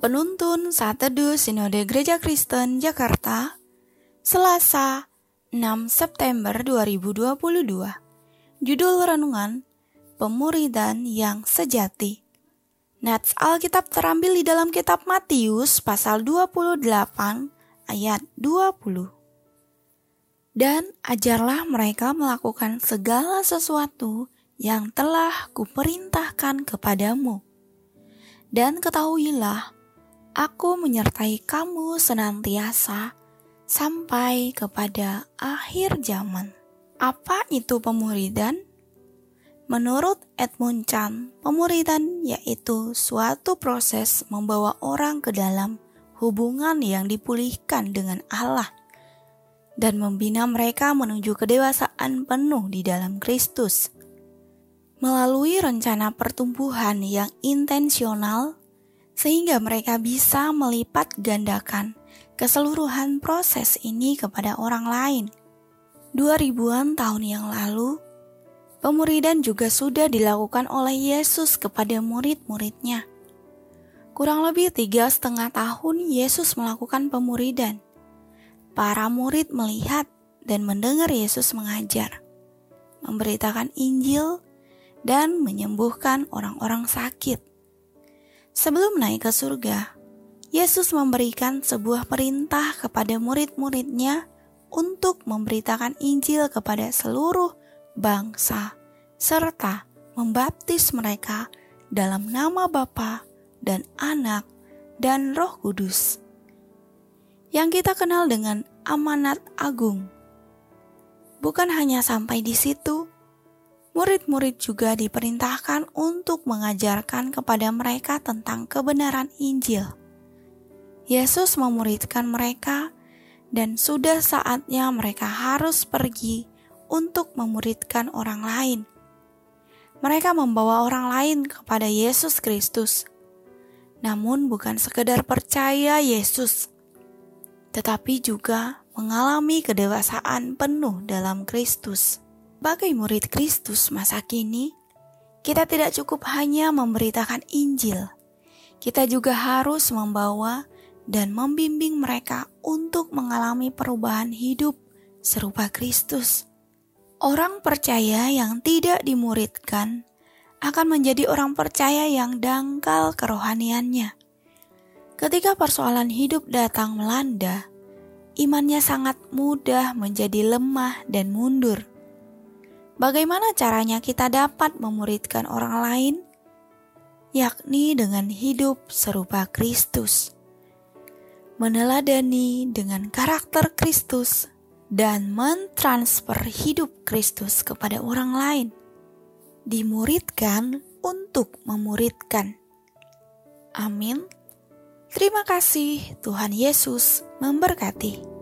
Penuntun Saat Teduh Sinode Gereja Kristen Jakarta Selasa 6 September 2022 Judul Renungan Pemuridan yang Sejati. Nats Alkitab terambil di dalam kitab Matius pasal 28 ayat 20 Dan ajarlah mereka melakukan segala sesuatu yang telah kuperintahkan kepadamu. Dan ketahuilah Aku menyertai kamu senantiasa sampai kepada akhir zaman. Apa itu pemuridan? Menurut Edmund Chan, pemuridan yaitu suatu proses membawa orang ke dalam hubungan yang dipulihkan dengan Allah dan membina mereka menuju kedewasaan penuh di dalam Kristus. Melalui rencana pertumbuhan yang intensional sehingga mereka bisa melipat gandakan keseluruhan proses ini kepada orang lain. Dua ribuan tahun yang lalu, pemuridan juga sudah dilakukan oleh Yesus kepada murid-muridnya. Kurang lebih tiga setengah tahun Yesus melakukan pemuridan. Para murid melihat dan mendengar Yesus mengajar, memberitakan Injil, dan menyembuhkan orang-orang sakit. Sebelum naik ke surga, Yesus memberikan sebuah perintah kepada murid-muridnya untuk memberitakan Injil kepada seluruh bangsa, serta membaptis mereka dalam nama Bapa dan Anak dan Roh Kudus. Yang kita kenal dengan amanat agung. Bukan hanya sampai di situ, murid-murid juga diperintahkan untuk mengajarkan kepada mereka tentang kebenaran Injil. Yesus memuridkan mereka, dan sudah saatnya mereka harus pergi untuk memuridkan orang lain. Mereka membawa orang lain kepada Yesus Kristus, namun bukan sekedar percaya Yesus, tetapi juga mengalami kedewasaan penuh dalam Kristus. Sebagai murid Kristus masa kini, kita tidak cukup hanya memberitakan Injil, kita juga harus membawa dan membimbing mereka untuk mengalami perubahan hidup serupa Kristus. Orang percaya yang tidak dimuridkan akan menjadi orang percaya yang dangkal kerohaniannya. Ketika persoalan hidup datang melanda, imannya sangat mudah menjadi lemah dan mundur. Bagaimana caranya kita dapat memuridkan orang lain? Yakni dengan hidup serupa Kristus. Meneladani dengan karakter Kristus dan mentransfer hidup Kristus kepada orang lain. Dimuridkan untuk memuridkan. Amin. Terima kasih, Tuhan Yesus memberkati.